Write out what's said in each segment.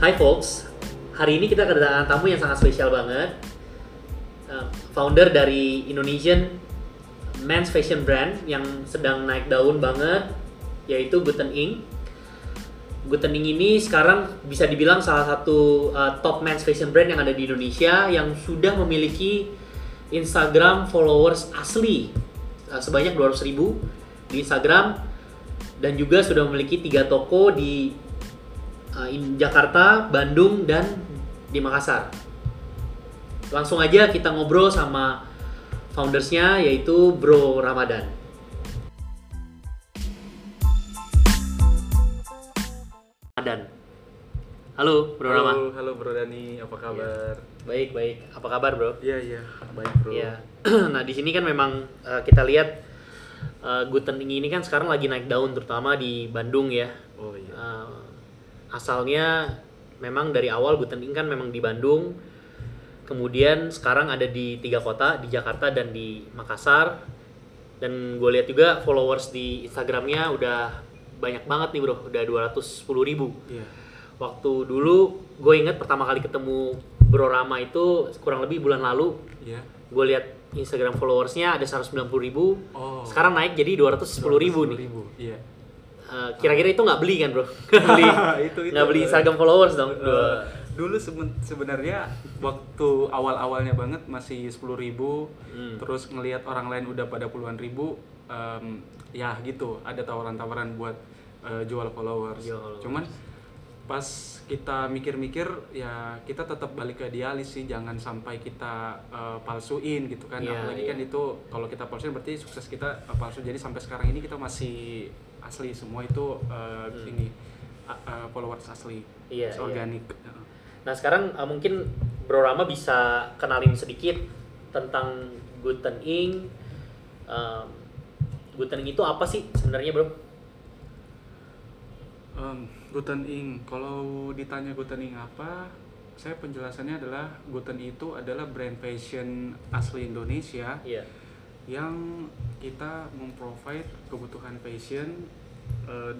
Hai folks, hari ini kita kedatangan tamu yang sangat spesial banget. Uh, founder dari Indonesian men's fashion brand yang sedang naik daun banget, yaitu Guten Ing. Guten Ing ini sekarang bisa dibilang salah satu uh, top men's fashion brand yang ada di Indonesia yang sudah memiliki Instagram followers asli uh, sebanyak 200 ribu di Instagram dan juga sudah memiliki tiga toko di uh, in Jakarta, Bandung, dan di Makassar. Langsung aja kita ngobrol sama foundersnya yaitu Bro Ramadan. Ramadan. Halo Bro Rama. Halo, halo Bro Dani, apa kabar? Baik baik. Apa kabar Bro? Iya iya, baik Bro. Iya. nah di sini kan memang uh, kita lihat uh, Guten Ing ini kan sekarang lagi naik daun terutama di Bandung ya. Oh iya. Uh, asalnya memang dari awal Guten Ing kan memang di Bandung. Kemudian sekarang ada di tiga kota, di Jakarta dan di Makassar. Dan gue lihat juga followers di Instagramnya udah banyak banget nih bro, udah 210 ribu. Iya. Waktu dulu gue inget pertama kali ketemu Bro Rama itu kurang lebih bulan lalu. Iya. Gue lihat Instagram followersnya ada 190 ribu. Oh. Sekarang naik jadi 210 ribu nih. ribu. Iya. Eh, kira-kira itu nggak beli kan bro? Nggak beli, Itu- itu. nggak beli Instagram followers dong. Eh, dulu seben- sebenarnya waktu awal-awalnya banget masih 10.000 ribu, Hmm. terus ngelihat orang lain udah pada puluhan ribu, em, ya gitu ada tawaran-tawaran buat eh, jual followers. Jual followers. Cuman pas kita mikir-mikir ya kita tetap balik ke idealis sih jangan sampai kita eh, palsuin gitu kan Iya, apalagi iya. kan itu kalau kita palsuin berarti sukses kita eh, palsu jadi sampai sekarang ini kita masih asli semua itu eh, ini a- eh, followers asli Hmm. Iya, iya. organik Nah sekarang eh, mungkin Bro Rama bisa kenalin sedikit tentang Guten Ing. Em, Guten Ing itu apa sih sebenarnya bro? Um, Guten Ing, kalau ditanya Guten Ing apa, saya penjelasannya adalah Guten itu adalah brand fashion asli Indonesia Iya. Yang kita memprovide kebutuhan fashion eh,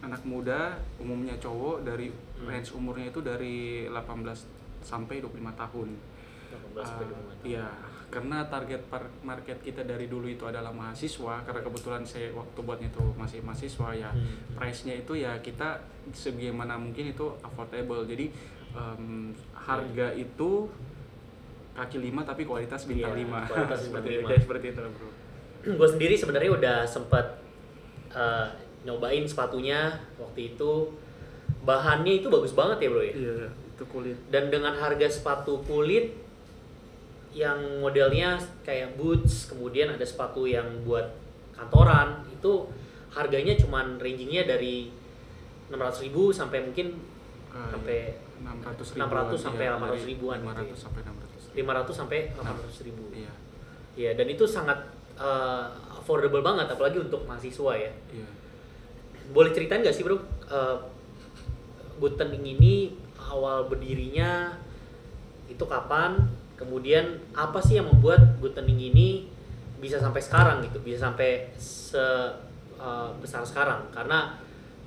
anak muda, umumnya cowok dari Hmm. range umurnya itu dari 18 sampai 25 tahun. 18 sampai 25 tahun. Iya, karena target market kita dari dulu itu adalah mahasiswa. Karena kebetulan saya waktu buatnya itu masih mahasiswa ya, Hmm. price-nya itu ya kita sebagaimana mungkin itu affordable. Jadi em, harga itu kaki lima tapi kualitas bintang Iya, lima. kualitas seperti, lima. kayak seperti itu bro. gue sendiri sebenarnya udah sempat eh, nyobain sepatunya waktu itu bahannya itu bagus banget ya bro ya Iya, itu kulit. dan dengan harga sepatu kulit yang modelnya kayak boots kemudian ada sepatu yang buat kantoran itu harganya cuman rangingnya dari 600.000 sampai mungkin Eh, sampai 600 600 sampai iya, 800 dari ribuan gitu 500 ya. sampai 600 500 sampai 800.000 Iya, Iya, dan itu sangat eh, affordable banget apalagi untuk mahasiswa ya. Iya. boleh ceritain nggak sih bro? Uh, Guten Ing ini awal berdirinya itu kapan? Kemudian apa sih yang membuat Guten Ing ini bisa sampai sekarang gitu? Bisa sampai se uh, besar sekarang? Karena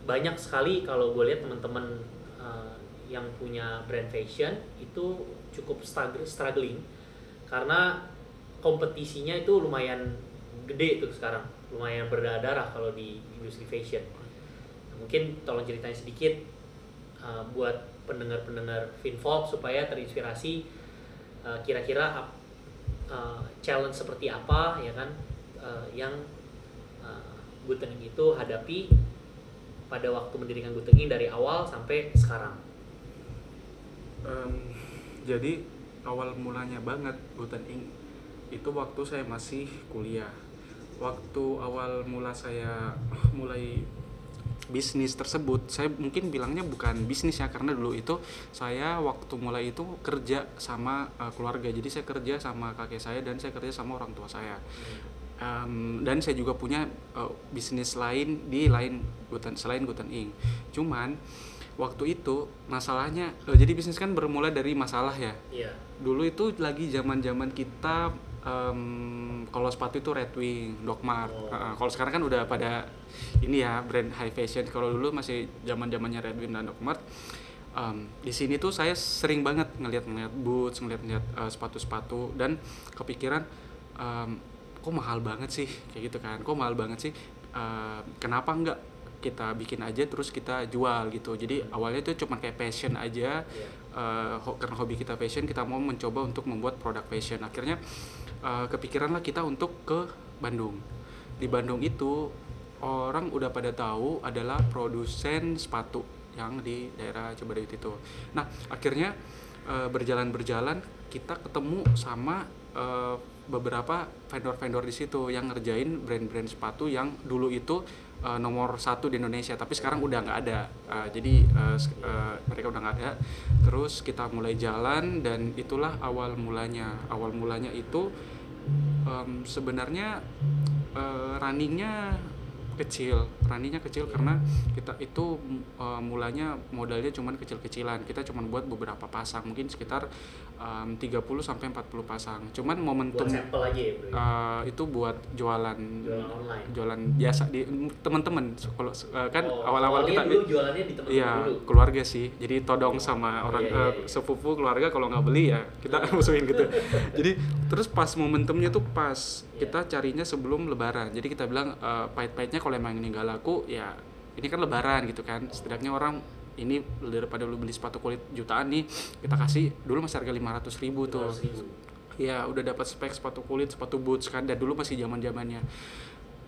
banyak sekali kalau gue lihat teman-teman uh, yang punya brand fashion itu cukup strugg- struggling karena kompetisinya itu lumayan gede tuh sekarang lumayan berdarah kalau di industri fashion mungkin tolong ceritain sedikit uh, buat pendengar-pendengar Finvolk supaya terinspirasi uh, kira-kira uh, challenge seperti apa ya kan uh, yang uh, Guten Ing itu hadapi pada waktu mendirikan Guten Ing dari awal sampai sekarang. Em, jadi awal mulanya banget Guten Ing itu waktu saya masih kuliah. Waktu awal mula saya mulai bisnis tersebut, saya mungkin bilangnya bukan bisnis ya karena dulu itu saya waktu mulai itu kerja sama eh, keluarga. Jadi saya kerja sama kakek saya dan saya kerja sama orang tua saya. Em, dan saya juga punya eh, bisnis lain di lain Guten selain Guten Ing. Cuman waktu itu masalahnya eh, jadi bisnis kan bermula dari masalah ya Iya. dulu itu lagi zaman zaman kita em, kalau sepatu itu Red Wing, Dogmart. Oh. Heeh, kalau sekarang kan udah pada ini ya brand high fashion. Kalau dulu masih zaman zamannya Red Wing dan Dogmart. um, di sini tuh saya sering banget ngeliat-ngeliat boots, ngeliat-ngeliat uh, sepatu-sepatu dan kepikiran um, kok mahal banget sih kayak gitu kan, kok mahal banget sih, uh, kenapa nggak kita bikin aja terus kita jual gitu. Jadi awalnya itu cuma kayak passion aja, Iya. uh, karena hobi kita fashion kita mau mencoba untuk membuat produk fashion. Akhirnya uh, kepikiranlah kita untuk ke Bandung. Di Bandung itu orang udah pada tahu adalah produsen sepatu yang di daerah Cibaduyut itu. Nah, akhirnya eh, berjalan-berjalan kita ketemu sama eh, beberapa vendor-vendor di situ yang ngerjain brand-brand sepatu yang dulu itu eh, nomor satu di Indonesia, tapi sekarang udah nggak ada. Eh, jadi sek- eh, mereka udah nggak ada. Terus kita mulai jalan dan itulah awal mulanya. Awal mulanya itu em, sebenarnya eh, runningnya kecil runningnya kecil karena kita itu eh, mulanya modalnya cuman kecil-kecilan kita cuman buat beberapa pasang mungkin sekitar em, 30 sampai 40 pasang cuman buat momentum sampel aja ya bro eh, itu buat jualan jualan online jualan biasa di teman-teman kalau eh, kan Oh, awal-awal awalnya kita dulu jualannya di teman Iya, dulu keluarga sih. Jadi todong sama Oh, orang iya, iya, iya. sepupu keluarga kalau nggak beli ya kita musuhin gitu. Jadi terus pas momentumnya tuh pas Iya. kita carinya sebelum lebaran. Jadi kita bilang eh, pahit-pahitnya kalau emang ini nggak laku ya ini kan lebaran gitu kan. Setidaknya orang ini daripada lu beli sepatu kulit jutaan nih kita kasih dulu masih harga 500 ribu tuh. 500.000. Ya udah dapat spek sepatu kulit, sepatu boots kan dan dulu masih zaman zamannya.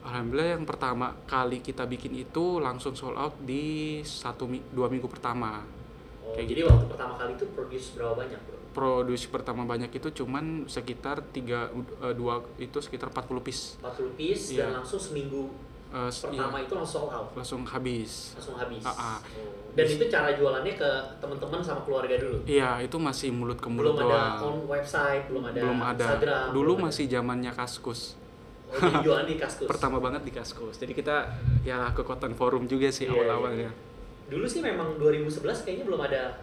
Alhamdulillah yang pertama kali kita bikin itu langsung sold out di satu dua minggu pertama. Oh, Kayak jadi gitu. waktu pertama kali itu produce berapa banyak bro? Produksi pertama banyak itu cuman sekitar tiga eh, dua itu sekitar 40 piece. 40 piece Iya. dan langsung seminggu S- pertama iya, itu langsung sold out langsung habis. langsung habis ah. Oh. dan itu cara jualannya ke teman-teman sama keluarga dulu Iya, itu masih mulut ke mulut belum ada doang. on website belum ada belum ada. Instagram Dulu belum ada. masih zamannya Kaskus. oh, jadi jualan di kaskus Pertama banget di Kaskus. Jadi kita ya ke Cotton Forum juga sih Iya, awal-awalnya. dulu sih memang 2011 kayaknya belum ada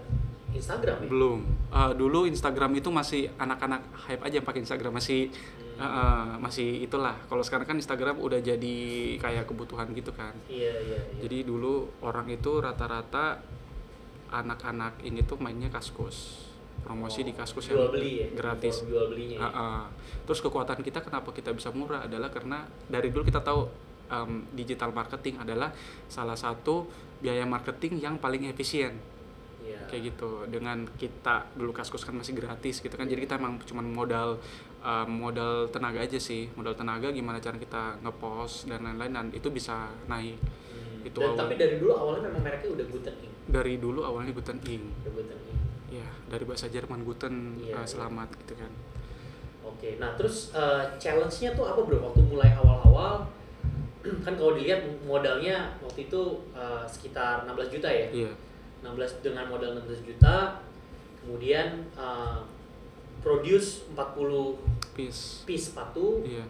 Instagram ya Belum. Eh, dulu Instagram itu masih anak-anak hype aja yang pakai Instagram masih Hmm. eh, eh, masih itulah. Kalau sekarang kan Instagram udah jadi kayak kebutuhan gitu kan. iya iya iya Jadi dulu orang itu rata-rata anak-anak ini tuh mainnya kaskus. Promosi Oh, di kaskus yang beli ya gratis. jual belinya ya. Ah, ah. Terus kekuatan kita kenapa kita bisa murah adalah karena dari dulu kita tahu em, digital marketing adalah salah satu biaya marketing yang paling efisien Iya. kayak gitu dengan kita dulu kaskus kan masih gratis gitu kan jadi kita emang cuman modal uh, modal tenaga aja sih modal tenaga gimana cara kita ngepost dan lain-lain dan itu bisa naik Hmm. itu dan awal. tapi dari dulu awalnya memang mereknya udah Guten Ink dari dulu awalnya Guten Ing Guten ya dari bahasa Jerman Guten Iya, uh, iya. selamat gitu kan Oke, nah terus eh, challenge-nya tuh apa bro? Waktu mulai awal-awal, kan kalau dilihat modalnya waktu itu eh, sekitar 16 juta ya? iya 16 dengan modal 16 juta, kemudian eh, produce 40 peace piece sepatu, iya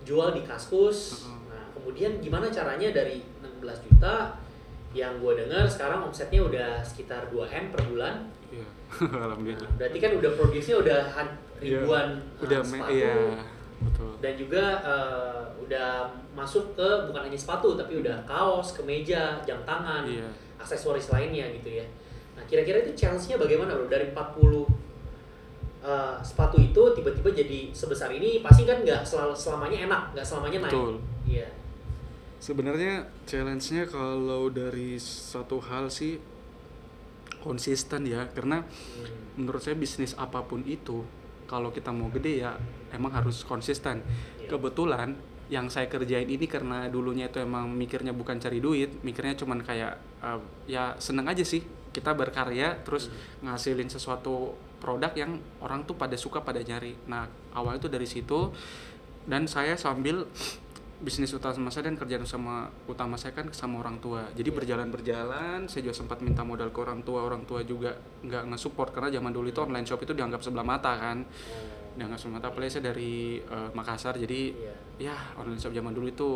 jual di kaskus. Heeh. Nah, kemudian gimana caranya dari 16 juta yang gue dengar sekarang omsetnya udah sekitar 2M per bulan. iya Nah, alhamdulillah berarti kan udah produksinya udah Iya. ribuan eh, udah me- sepatu. iya betul dan juga eh, udah masuk ke bukan hanya sepatu tapi udah kaos, kemeja, jam tangan, iya aksesoris lainnya gitu ya. Nah kira-kira itu challenge-nya bagaimana bro? Dari 40 eh, sepatu itu tiba-tiba jadi sebesar ini pasti kan nggak selalu selamanya enak, nggak selamanya naik. betul Iya. Sebenarnya challenge-nya kalau dari satu hal sih konsisten ya, karena Hmm, menurut saya bisnis apa pun itu kalau kita mau gede ya emang harus konsisten. iya. Kebetulan yang saya kerjain ini karena dulunya itu emang mikirnya bukan cari duit, mikirnya cuman kayak eh, ya seneng aja sih kita berkarya terus ngasilin sesuatu produk yang orang tuh pada suka pada nyari. Nah awalnya tuh dari situ dan saya sambil bisnis utama saya dan kerjaan sama utama saya kan sama orang tua. Jadi Iya. berjalan-berjalan, saya juga sempat minta modal ke orang tua. Orang tua juga nggak nge-support karena zaman dulu itu online shop itu dianggap sebelah mata kan. Oh, Mata. Apalagi saya dari eh, Makassar, jadi iya. ya online shop zaman dulu itu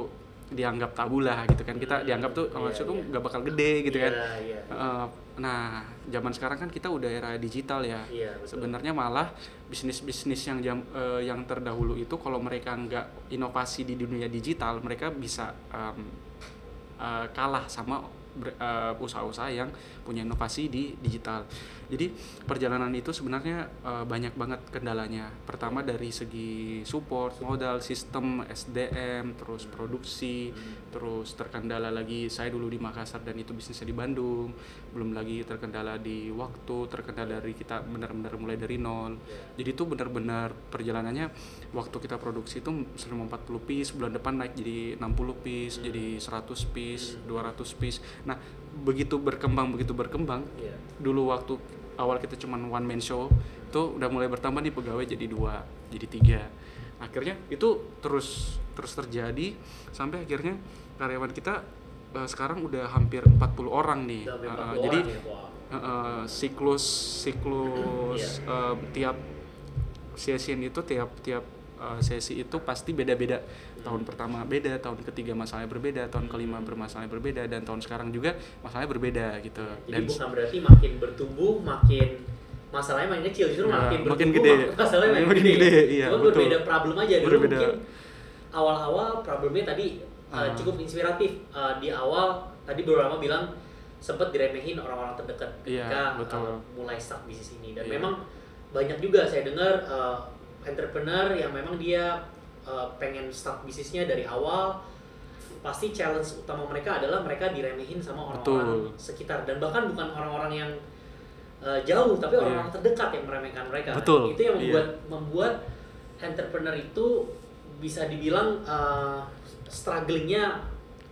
dianggap tabu lah gitu kan. Kita Hmm, dianggap tuh online shop tuh iya. nggak bakal gede gitu kan. Iya, iya. Eh, nah, zaman sekarang kan kita udah era digital ya. Betul. Sebenarnya malah bisnis-bisnis yang jam, eh, yang terdahulu itu kalau mereka nggak inovasi di dunia digital, mereka bisa em, eh, kalah sama usaha-usaha yang punya inovasi di digital. Jadi perjalanan itu sebenarnya eh, banyak banget kendalanya. Pertama dari segi support, modal, sistem, SDM, terus produksi, terus terkendala lagi saya dulu di Makassar dan itu bisnisnya di Bandung, belum lagi terkendala di waktu, terkendala dari kita benar-benar mulai dari nol. Jadi itu benar-benar perjalanannya waktu kita produksi itu 140 piece, bulan depan naik jadi 60 piece, jadi 100 piece, 200 piece. Nah, begitu berkembang begitu berkembang, Iya. dulu waktu awal kita cuman one man show itu udah mulai bertambah nih pegawai jadi dua jadi tiga. Akhirnya itu terus terus terjadi sampai akhirnya karyawan kita eh, sekarang udah hampir 40 orang nih. Udah sampai Eh, 40 jadi orang ya, eh, siklus siklus eh, tiap session itu tiap tiap eh, sesi itu pasti beda-beda tahun pertama beda tahun ketiga masalahnya berbeda tahun kelima bermasalah berbeda dan tahun sekarang juga masalahnya berbeda gitu Jadi bukan berarti makin bertumbuh makin masalahnya makin kecil justru Nah, makin makin bertumbuh gede. mak- masalahnya makin, Makin gede. gede, iya, Cuma betul. berbeda problem aja dulu Berbeda. mungkin awal-awal problemnya tadi uh, Ah. cukup inspiratif Uh, di awal tadi beberapa bilang sempat diremehin orang-orang terdekat Iya, ketika betul. uh, mulai start bisnis ini dan Iya. memang banyak juga saya dengar uh, entrepreneur yang memang dia uh, pengen start bisnisnya dari awal pasti challenge utama mereka adalah mereka diremehin sama orang-orang sekitar. Dan bahkan bukan orang-orang yang uh, jauh tapi orang-orang terdekat yang meremehkan mereka. Iya. Betul, itu yang iya. membuat membuat entrepreneur itu bisa dibilang uh, strugglingnya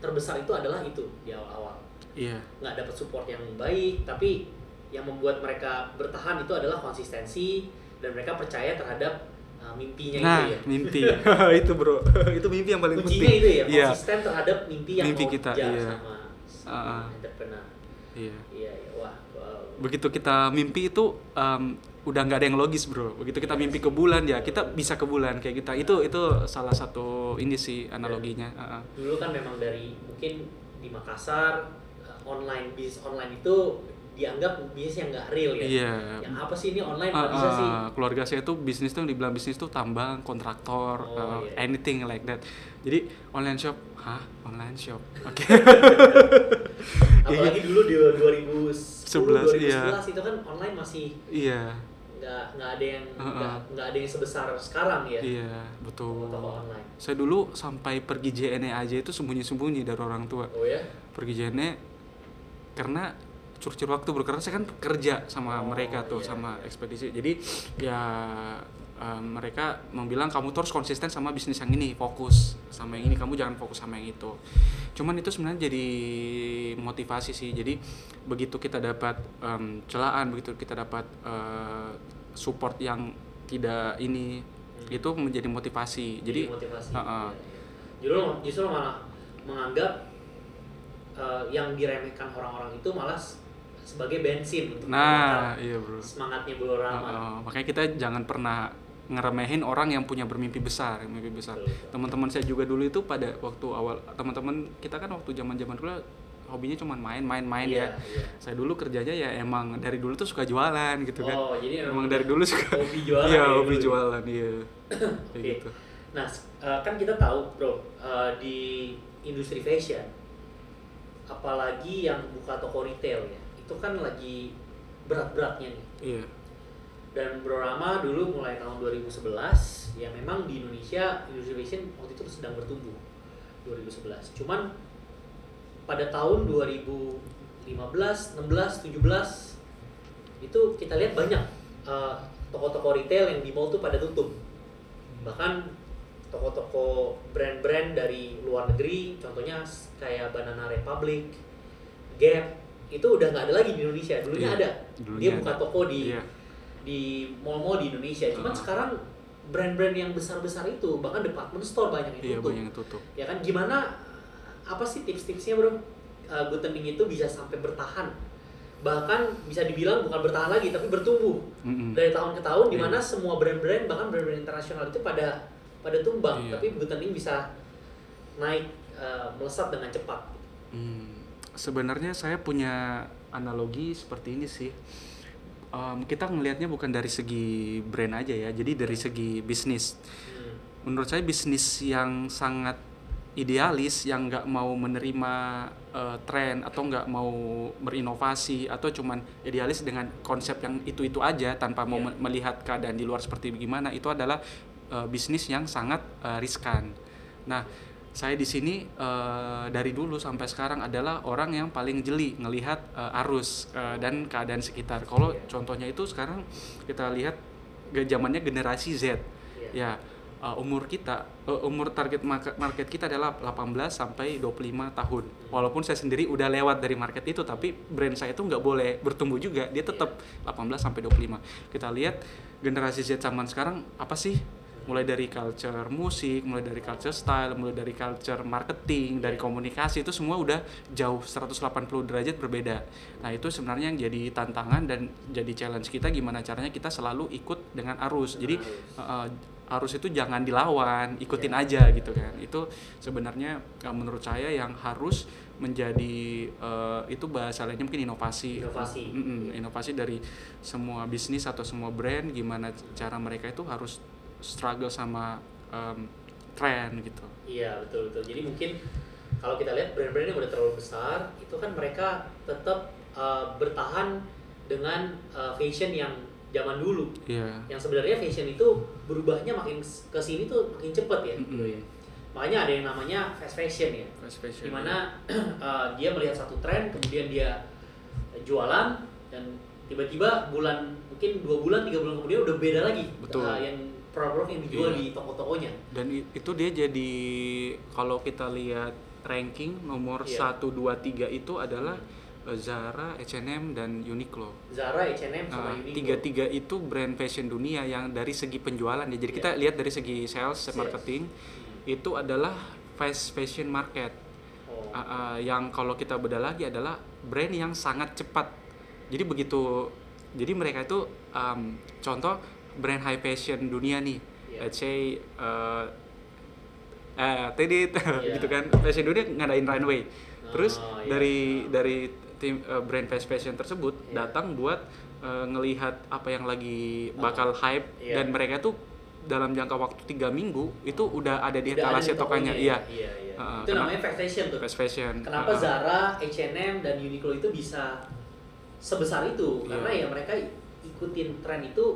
terbesar itu adalah itu di awal-awal. Iya. Nggak dapat support yang baik tapi yang membuat mereka bertahan itu adalah konsistensi dan mereka percaya terhadap uh, mimpinya nah itu ya. mimpi. Itu bro. Itu mimpi yang paling kuncinya penting. itu ya iya. konsisten terhadap mimpi yang Mimpi kita, iya. sama, sama ah. entrepreneur. Iya. Iya iya. Wah wow. begitu kita mimpi itu em, udah nggak ada yang logis bro. Begitu kita mimpi ke bulan ya kita bisa ke bulan kayak kita itu itu salah satu ini sih analoginya. Ah, ah. dulu kan memang dari mungkin di Makassar uh, online bisnis online itu dianggap bisnis yang nggak real ya. Iya. Yang apa sih ini online nggak bisa sih. keluarga saya tuh bisnis tuh dibilang bisnis tuh tambang kontraktor Oh, uh, iya. anything like that. Jadi online shop hah? Online shop. Oke. Apalagi dulu di 2010 11, 2011 iya. itu kan online masih iya. nggak nggak ada yang Uh-uh. nggak nggak ada yang sebesar sekarang ya. Iya betul. Toko online. Saya dulu sampai pergi JNE aja itu sembunyi-sembunyi dari orang tua. Oh ya? Pergi JNE karena curcur waktu bro. Karena saya kan kerja sama Oh, mereka tuh iya, sama ekspedisi. Jadi ya eh, mereka membilang kamu terus konsisten sama bisnis yang ini fokus sama yang ini. Kamu jangan fokus sama yang itu. Cuman itu sebenarnya jadi motivasi sih. Jadi begitu kita dapat em, celaan begitu kita dapat eh, support yang tidak ini Hmm. itu menjadi motivasi. Jadi motivasi. uh-uh. Iya, iya. justru justru malah menganggap uh, yang diremehkan orang-orang itu malah s- sebagai bensin untuk nah iya bro semangatnya Bulu Rama Uh, makanya kita jangan pernah ngeremehin orang yang punya bermimpi besar, mimpi besar. Teman-teman saya juga dulu itu pada waktu awal teman-teman kita kan waktu zaman-zaman dulu hobinya cuma main-main-main Iya, ya. iya. Saya dulu kerjanya ya emang dari dulu tuh suka jualan gitu kan. Oh, jadi emang emang dari dulu suka hobi jualan Iya, ya hobi dulu. jualan, iya. Kayak Oke. gitu. Nah, uh, kan kita tahu, bro, uh, di industri fashion, apalagi yang buka toko retail ya, itu kan lagi berat-beratnya nih. Iya. Dan Bro Rama dulu mulai tahun 2011, ya memang di Indonesia industri fashion waktu itu sedang bertumbuh 2011. Cuman pada tahun 2015, 16, 17 itu kita lihat banyak uh, toko-toko retail yang di mall tuh pada tutup. Bahkan toko-toko brand-brand dari luar negeri, contohnya kayak Banana Republic, Gap, itu udah nggak ada lagi di Indonesia. Dulunya Iya, ada. dulunya Dia ada. buka toko di Iya. di mall-mall di Indonesia. Cuman Ah. sekarang brand-brand yang besar-besar itu, bahkan department store banyak yang Iya, tutup. banyak yang tutup. Ya kan gimana apa sih tips-tipsnya, Bro? Uh, Gutening itu bisa sampai bertahan. Bahkan bisa dibilang bukan bertahan lagi tapi bertumbuh Mm-mm. dari tahun ke tahun di Iya. mana semua brand-brand bahkan brand-brand internasional itu pada pada tumbang, Iya. tapi Gutening bisa naik uh, melesat dengan cepat. Hmm, sebenarnya saya punya analogi seperti ini sih. Em, kita ngelihatnya bukan dari segi brand aja ya, jadi dari segi bisnis. Hmm. Menurut saya bisnis yang sangat idealis yang nggak mau menerima uh, tren atau nggak mau berinovasi atau cuman idealis dengan konsep yang itu itu aja tanpa mau Iya. me- melihat keadaan di luar seperti bagaimana itu adalah uh, bisnis yang sangat uh, riskan. Nah, saya di sini uh, dari dulu sampai sekarang adalah orang yang paling jeli ngelihat uh, arus uh, dan keadaan sekitar. Kalau Iya. contohnya itu sekarang kita lihat zamannya generasi Z. Iya. Ya, uh, umur kita uh, umur target market, market kita adalah 18 sampai 25 tahun. Walaupun saya sendiri udah lewat dari market itu tapi brand saya itu nggak boleh bertumbuh juga. Dia tetap 18 sampai 25. Kita lihat generasi Z zaman sekarang apa sih? Mulai dari culture musik, mulai dari culture style, mulai dari culture marketing, dari komunikasi itu semua udah jauh 180 derajat berbeda. Nah, itu sebenarnya yang jadi tantangan dan jadi challenge kita gimana caranya kita selalu ikut dengan arus. Jadi uh, arus itu jangan dilawan, ikutin aja gitu kan. Itu sebenarnya uh, menurut saya yang harus menjadi uh, itu bahasa lainnya mungkin inovasi. Inovasi. Mm-mm, inovasi dari semua bisnis atau semua brand gimana cara mereka itu harus struggle sama um, tren gitu. Iya betul betul. Jadi mungkin kalau kita lihat brand-brand yang udah terlalu besar, itu kan mereka tetap uh, bertahan dengan uh, fashion yang zaman dulu. Iya. Yang sebenarnya fashion itu berubahnya makin ke sini tuh makin cepet ya. Bro ya. Makanya ada yang namanya fast fashion ya. Fast fashion. Di mana uh, dia melihat satu tren, kemudian dia jualan dan tiba-tiba bulan mungkin dua bulan tiga bulan kemudian udah beda lagi Betul. uh, yang produk yang dijual Iya. di toko-tokonya. dan itu dia jadi kalau kita lihat ranking nomor Iya. 1 2 3 itu adalah eh, Zara, H&M dan Uniqlo. Zara, H&M sama Nah, Uniqlo. tiga-tiga itu brand fashion dunia yang dari segi penjualan ya. Jadi Iya. kita lihat dari segi sales, Sales. marketing itu adalah fast fashion market. Oh. Ah, ah, yang kalau kita beda lagi adalah brand yang sangat cepat. Jadi begitu, jadi mereka itu um, contoh brand high fashion dunia nih. Iya. Let's say uh, eh Tedit Iya. gitu kan fashion dunia ngadain runway. Terus Oh, iya. dari dari tim uh, brand fast fashion tersebut Iya. datang buat uh, ngelihat apa yang lagi bakal hype Iya. dan mereka tuh dalam jangka waktu tiga minggu itu udah ada di etalase tokonya tokannya ya? iya Iya, iya. Heeh, itu kenapa- namanya fast fashion tuh. fast fashion Kenapa Heeh. Zara, H&M dan Uniqlo itu bisa sebesar itu? Iya. Karena ya mereka ikutin tren itu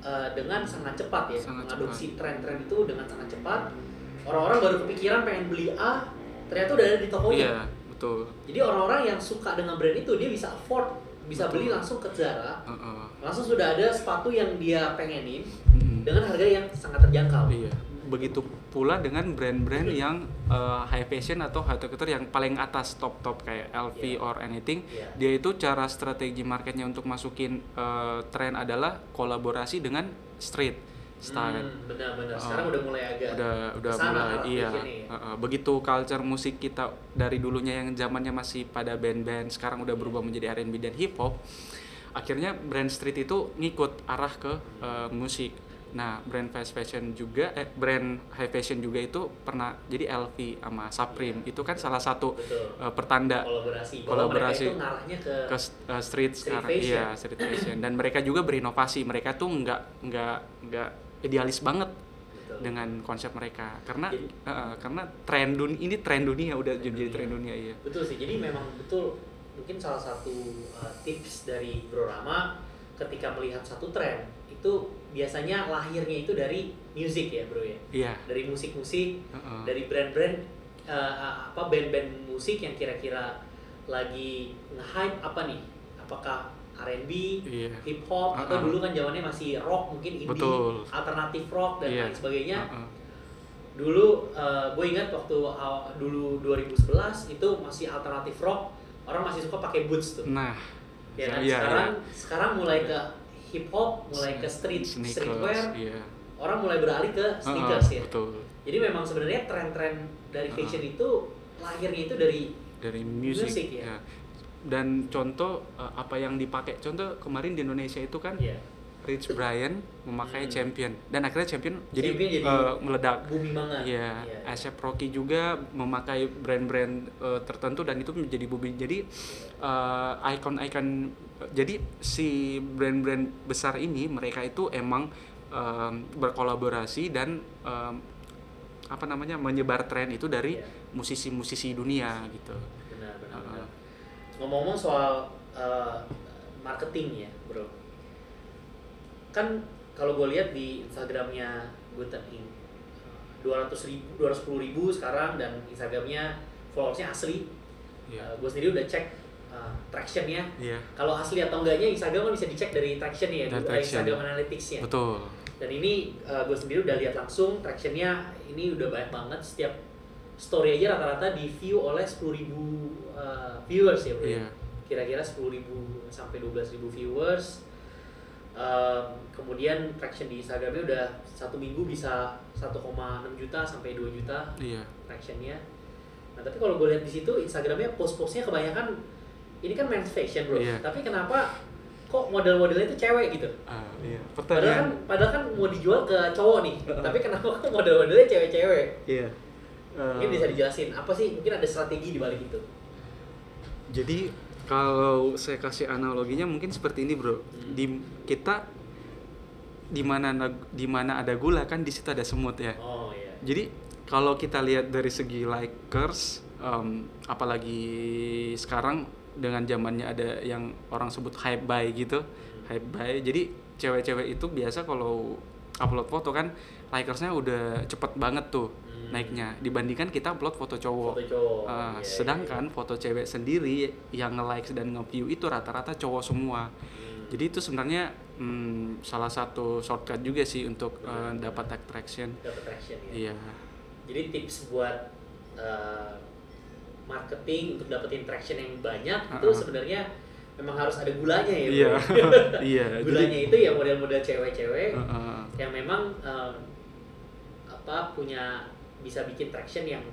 uh, dengan sangat cepat ya, Sangat mengadopsi tren-tren itu dengan sangat cepat. Orang-orang baru kepikiran pengen beli A, ternyata udah ada di tokonya. iya betul Jadi orang-orang yang suka dengan brand itu dia bisa afford, bisa Betul. beli langsung ke Zara, Heeh. langsung sudah ada sepatu yang dia pengenin Mm-mm. dengan harga yang sangat terjangkau. Iya. Begitu pula dengan brand-brand yang uh, high fashion atau high couture yang paling atas top-top kayak LV Iya. or anything. Iya. Dia itu cara strategi marketnya untuk masukin uh, tren adalah kolaborasi dengan street style. Hmm, benar-benar. Oh. Sekarang udah mulai agak udah udah mulai iya ya. Heeh. begitu culture musik kita dari dulunya yang zamannya masih pada band-band sekarang udah berubah menjadi R&B dan hip hop akhirnya brand street itu ngikut arah ke eh, musik nah brand fast fashion juga eh, brand high fashion juga itu pernah jadi LV sama Supreme itu kan salah satu Betul. eh, pertanda Kolaborasi. Kolaborasi. itu ngarahnya ke, ke uh, street, sekarang fashion. iya street fashion dan mereka juga berinovasi mereka tuh nggak nggak nggak idealis banget Betul. dengan konsep mereka karena Jadi- uh, uh, karena tren dun ini tren dunia udah Tren jadi dunia. tren dunia iya Betul sih. Jadi memang betul mungkin salah satu uh, tips dari Bro Rama ketika melihat satu tren itu biasanya lahirnya itu dari music ya, Bro ya. iya Dari musik-musik, uh-uh. dari brand-brand uh, apa band-band musik yang kira-kira lagi nge-hype apa nih? Apakah R&B, iya hip hop atau Uh-uh. dulu kan zamannya masih rock mungkin indie, Betul. alternatif rock dan Iya. lain sebagainya. Uh-uh. Dulu gue ingat waktu aw- dulu 2011 itu masih alternatif rock, orang masih suka pakai boots tuh. nah Ya kan? iya, sekarang iya. sekarang mulai ke hip hop, mulai ke street Sneakers, streetwear, iya orang mulai beralih ke sneakers ya. betul Jadi memang sebenarnya tren-tren dari fashion itu lahirnya itu dari dari music, Music, ya. ya. dan contoh uh, apa yang dipakai contoh kemarin di Indonesia itu kan ya Rich Brian memakai Hmm. champion dan akhirnya champion jadi, Champion jadi uh, meledak booming banget. Iya, Iya. Asep Rocky juga memakai brand-brand uh, tertentu dan itu menjadi booming. Jadi uh, icon-icon jadi si brand-brand besar ini mereka itu emang um, berkolaborasi dan um, apa namanya menyebar tren itu dari Iya. musisi-musisi dunia gitu benar benar, benar. ngomong-ngomong soal uh, marketing ya kan kalau gue lihat di instagramnya Guten Inc dua ratus ribu dua ribu sekarang dan instagramnya followersnya asli. Iya. gue sendiri udah cek uh, tractionnya. Iya. Kalau asli atau enggaknya Instagram kan bisa dicek dari traction ya Dari traction. Instagram Analytics-nya. Betul. Dan ini gue sendiri udah lihat langsung tractionnya ini udah banyak banget. Setiap story aja rata-rata di view oleh 10.000 ribu uh, viewers ya bro iya. Kira-kira 10.000 sampai 12.000 viewers Um, kemudian traction di Instagramnya udah satu minggu bisa 1,6 juta sampai 2 juta iya. tractionnya. Nah tapi kalau gue lihat di situ Instagramnya post-postnya kebanyakan ini kan men's fashion bro. Iya. tapi kenapa kok model-modelnya itu cewek gitu? Ah, iya. Padahal kan, pertanyaan. padahal kan mau dijual ke cowok nih, tapi kenapa kok model-modelnya cewek-cewek? iya. Mungkin Eh, bisa dijelasin, apa sih mungkin ada strategi di balik itu? Jadi kalau saya kasih analoginya mungkin seperti ini bro. Hmm. Di kita di mana di mana ada gula kan di situ ada semut ya. Oh iya. Jadi kalau kita lihat dari segi likers, em, apalagi sekarang dengan zamannya ada yang orang sebut hype buy gitu, hype buy. Jadi cewek-cewek itu biasa kalau upload foto kan likersnya udah cepet banget tuh Hmm. Naiknya dibandingkan kita upload foto cowok. Foto cowok. Ah, Iya, sedangkan foto cewek sendiri yang nge-likes dan nge-view itu rata-rata cowok semua. iya. Hmm. Jadi itu sebenarnya hmm, salah satu shortcut juga sih untuk eh, dapat attraction. dapat traction ya. Iya. Jadi tips buat uh, marketing untuk dapetin traction yang banyak itu Uh-uh. sebenarnya memang harus ada gulanya ya. Iya. bro. Iya. gulanya itu ya model-model cewek-cewek Eh, eh, yang memang um, apa punya bisa bikin traction yang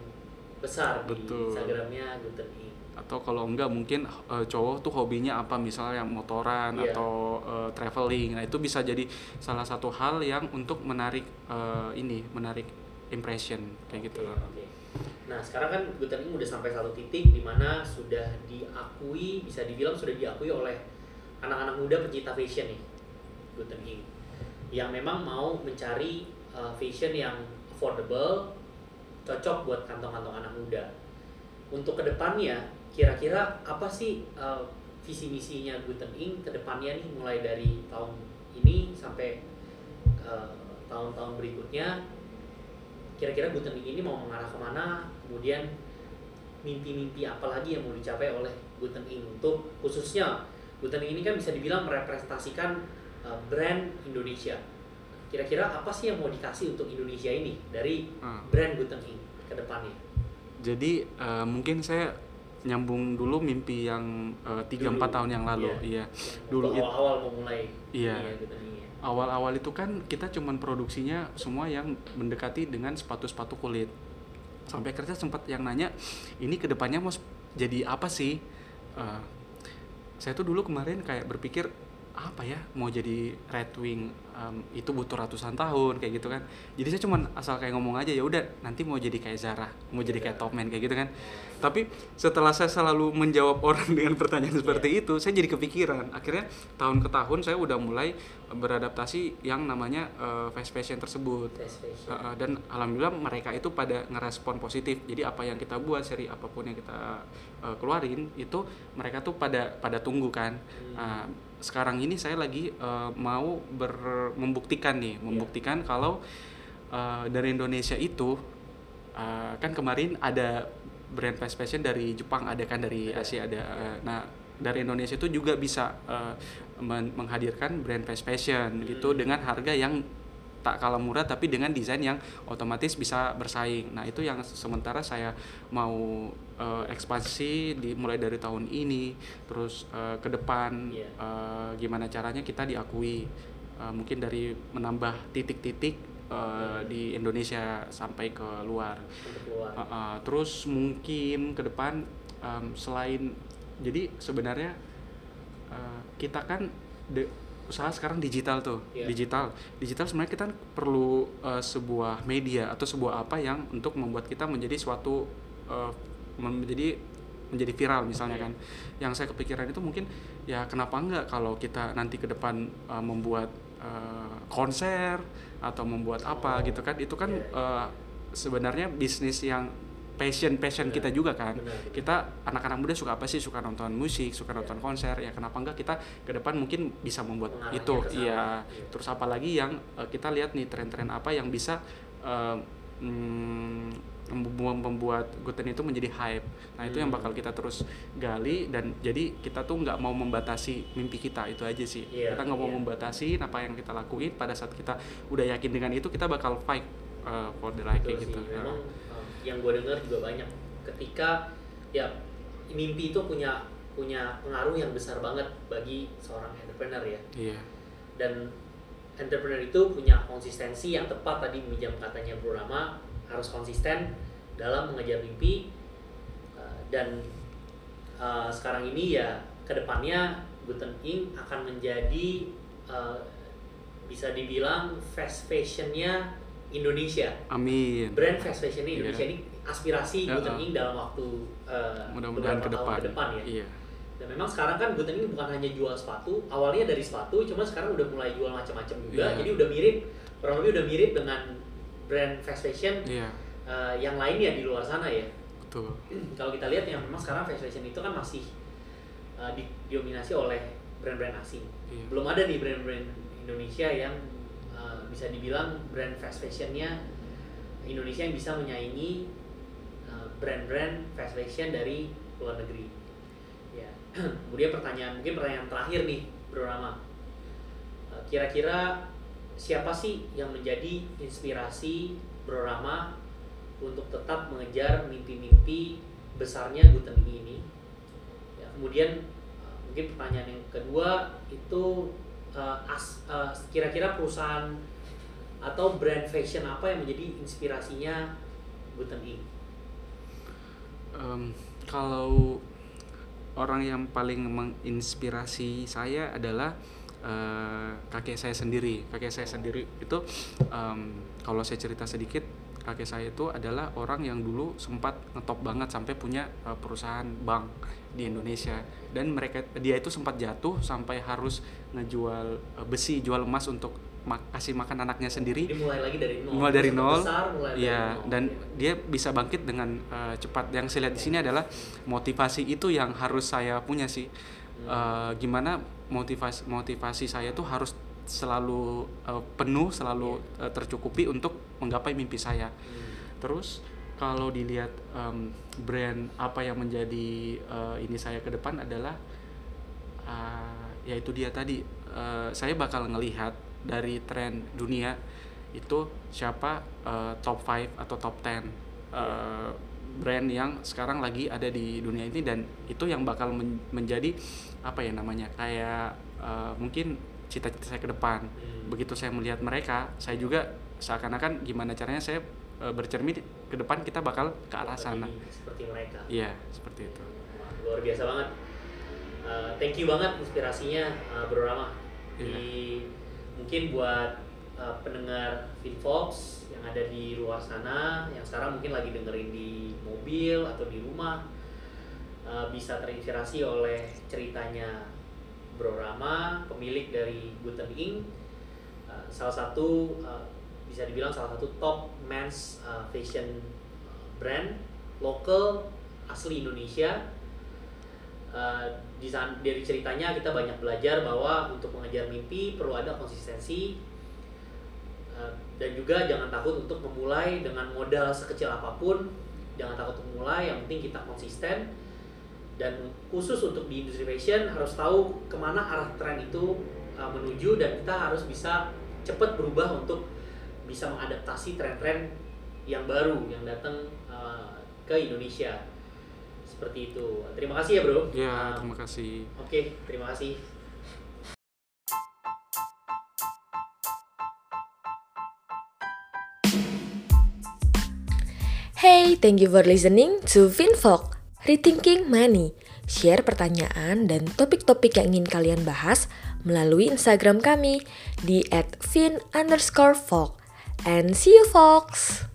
besar Betul. di Instagramnya Guten Inc. atau kalau enggak mungkin eh, cowok tuh hobinya apa misalnya yang motoran Iya. atau eh, traveling. Nah, itu bisa jadi salah satu hal yang untuk menarik eh, ini, menarik impression kayak gitu Oke, loh. oke. Nah sekarang kan Guten Inc udah sampai satu titik di mana sudah diakui bisa dibilang sudah diakui oleh anak-anak muda pencinta fashion nih Guten Inc yang memang mau mencari uh, fashion yang affordable cocok buat kantong-kantong anak muda. Untuk ke depannya kira-kira apa sih uh, visi misinya Guten Inc ke depannya nih mulai dari tahun ini sampai uh, tahun-tahun berikutnya? Kira-kira Guten Inc ini mau mengarah ke mana kemudian mimpi-mimpi apa lagi yang mau dicapai oleh Guten Inc? Untuk khususnya Guten Inc ini kan bisa dibilang merepresentasikan uh, brand Indonesia. Kira-kira apa sih yang mau dikasih untuk Indonesia ini dari Ah. brand Guten Inc ke depannya Jadi eh, mungkin saya nyambung dulu mimpi yang eh, tiga Dulu. empat tahun yang lalu, Iya. iya. Dulu awal-awal mau mulai Iya. ini ya, Guten Inc ya. Awal-awal itu kan kita cuman produksinya semua yang mendekati dengan sepatu-sepatu kulit. Sampai kerja sempat yang nanya, ini ke depannya mau jadi apa sih? Eh, saya tuh dulu kemarin kayak berpikir apa ya mau jadi Red Wing em, itu butuh ratusan tahun kayak gitu kan. Jadi saya cuman asal kayak ngomong aja ya udah nanti mau jadi kayak Zara mau jadi kayak Topman kayak gitu kan. Tapi setelah saya selalu menjawab orang dengan pertanyaan seperti itu saya jadi kepikiran. Akhirnya tahun ke tahun saya udah mulai beradaptasi yang namanya eh, fast fashion tersebut. Fast fashion. Uh, uh, dan alhamdulillah mereka itu pada ngerespon positif. Jadi apa yang kita buat seri apa pun yang kita uh, keluarin itu mereka tuh pada pada tunggu kan. Hmm. Uh, sekarang ini saya lagi uh, mau ber membuktikan nih membuktikan kalau uh, dari Indonesia itu uh, kan kemarin ada brand fast fashion dari Jepang ada kan dari Ada. Asia ada uh, nah dari Indonesia itu juga bisa uh, men- menghadirkan brand fast fashion gitu Hmm. dengan harga yang tak kalah murah tapi dengan desain yang otomatis bisa bersaing. Nah, itu yang sementara saya mau eh, ekspansi di mulai dari tahun ini terus eh, ke depan Iya. eh, gimana caranya kita diakui Eh, mungkin dari menambah titik-titik eh, di Indonesia sampai ke luar. Uh, uh, terus mungkin ke depan um, selain jadi sebenarnya uh, kita kan de- usaha sekarang digital tuh Iya. digital digital sebenarnya kita perlu uh, sebuah media atau sebuah apa yang untuk membuat kita menjadi suatu uh, menjadi menjadi viral misalnya Iya. kan yang saya kepikiran itu mungkin ya kenapa enggak kalau kita nanti ke depan uh, membuat uh, konser atau membuat apa Oh, gitu kan itu kan iya, iya. uh, sebenarnya bisnis yang passion passion kita juga kan. Kita anak-anak muda suka apa sih? Suka nonton musik suka Iya. nonton konser. Ya kenapa enggak kita ke depan mungkin bisa membuat itu. iya. Iya. terus apalagi yang eh, kita lihat nih tren-tren apa yang bisa eh, mm, membu- membuat Guten itu menjadi hype. Nah itu yang Hmm. bakal kita terus gali dan jadi kita tuh nggak mau membatasi mimpi kita itu aja sih. Iya, kita nggak mau iya. membatasi apa yang kita lakuin. Pada saat kita udah yakin dengan itu kita bakal fight uh, for the right gitu sih. Memang uh, yang gue dengar juga banyak. Ketika ya mimpi itu punya punya pengaruh yang besar banget bagi seorang entrepreneur ya. iya. Dan entrepreneur itu punya konsistensi yang tepat tadi minjam katanya Bro Rama harus konsisten dalam mengejar mimpi. Uh, dan uh, sekarang ini ya ke depannya Guten Inc akan menjadi uh, bisa dibilang fast fashionnya Indonesia amin brand fast fashion Iya. Indonesia ini aspirasi Ya, Guten dalam waktu uh, mudah-mudahan ke beberapa tahun depan ke depan ya. iya Dan memang sekarang kan Guten bukan hanya jual sepatu, awalnya dari sepatu, cuma sekarang udah mulai jual macam-macam juga. Iya. Jadi udah mirip, kurang lebih udah mirip dengan brand fast fashion iya uh, yang lainnya di luar sana ya. betul Kalau kita lihat yang memang sekarang fast fashion itu kan masih uh, di- didominasi oleh brand-brand asing. iya Belum ada nih brand-brand Indonesia yang uh, bisa dibilang brand fast fashionnya Indonesia yang bisa menyaingi uh, brand-brand fast fashion dari luar negeri. Ya. Kemudian pertanyaan mungkin pertanyaan terakhir nih, Bro Rama. Uh, Kira-kira siapa sih yang menjadi inspirasi Bro Rama untuk tetap mengejar mimpi-mimpi besarnya Guten ini? Ya, kemudian mungkin pertanyaan yang kedua itu uh, as- uh, kira-kira perusahaan atau brand fashion apa yang menjadi inspirasinya Guten Inc? Em, kalau orang yang paling menginspirasi saya adalah eh, kakek saya sendiri. Kakek saya sendiri itu em, kalau saya cerita sedikit, kakek saya itu adalah orang yang dulu sempat ngetop banget sampai punya eh, perusahaan bank di Indonesia dan mereka dia itu sempat jatuh sampai harus ngejual eh, besi, jual emas untuk ma- kasih makan anaknya sendiri Jadi mulai lagi dari nol. mulai dari nol Besar, mulai dari ya nol. dan dia bisa bangkit dengan eh, cepat yang saya lihat di sini adalah motivasi itu yang harus saya punya sih. Eh, gimana motivasi motivasi saya tuh harus selalu eh, penuh selalu eh, tercukupi untuk menggapai mimpi saya Hmm. terus kalau dilihat em, brand apa yang menjadi eh, ini saya ke depan adalah ah, yaitu dia tadi eh, saya bakal ngelihat dari tren dunia itu siapa eh, top 5 atau top 10 eh, brand yang sekarang lagi ada di dunia ini dan itu yang bakal men- menjadi apa ya namanya kayak eh, mungkin cita-cita saya ke depan Hmm. begitu saya melihat mereka saya juga seakan-akan gimana caranya saya eh, bercermin ke depan kita bakal ke arah sana Seperti- mereka. iya seperti itu luar biasa banget. Uh, thank you banget inspirasinya uh, Bro Rama. Iya. Di mungkin buat uh, pendengar Finfox yang ada di luar sana yang sekarang mungkin lagi dengerin di mobil atau di rumah uh, bisa terinspirasi oleh ceritanya Bro Rama, pemilik dari Guten Inc. Uh, salah satu uh, bisa dibilang salah satu top men's uh, fashion brand lokal asli Indonesia. Uh, di dari ceritanya kita banyak belajar bahwa untuk mengejar mimpi perlu ada konsistensi Uh, dan juga jangan takut untuk memulai dengan modal sekecil apa pun. Jangan takut untuk memulai, yang penting kita konsisten. Dan khusus untuk di industri fashion harus tahu ke mana arah tren itu uh, menuju dan kita harus bisa cepat berubah untuk bisa mengadaptasi tren-tren yang baru yang datang uh, ke Indonesia. Seperti itu. Terima kasih ya bro. ya Um, terima kasih Oke, terima kasih. Hey, thank you for listening to FinVok, Rethinking Money. Share pertanyaan dan topik-topik yang ingin kalian bahas melalui Instagram kami di @fin_folk. And see you, folks!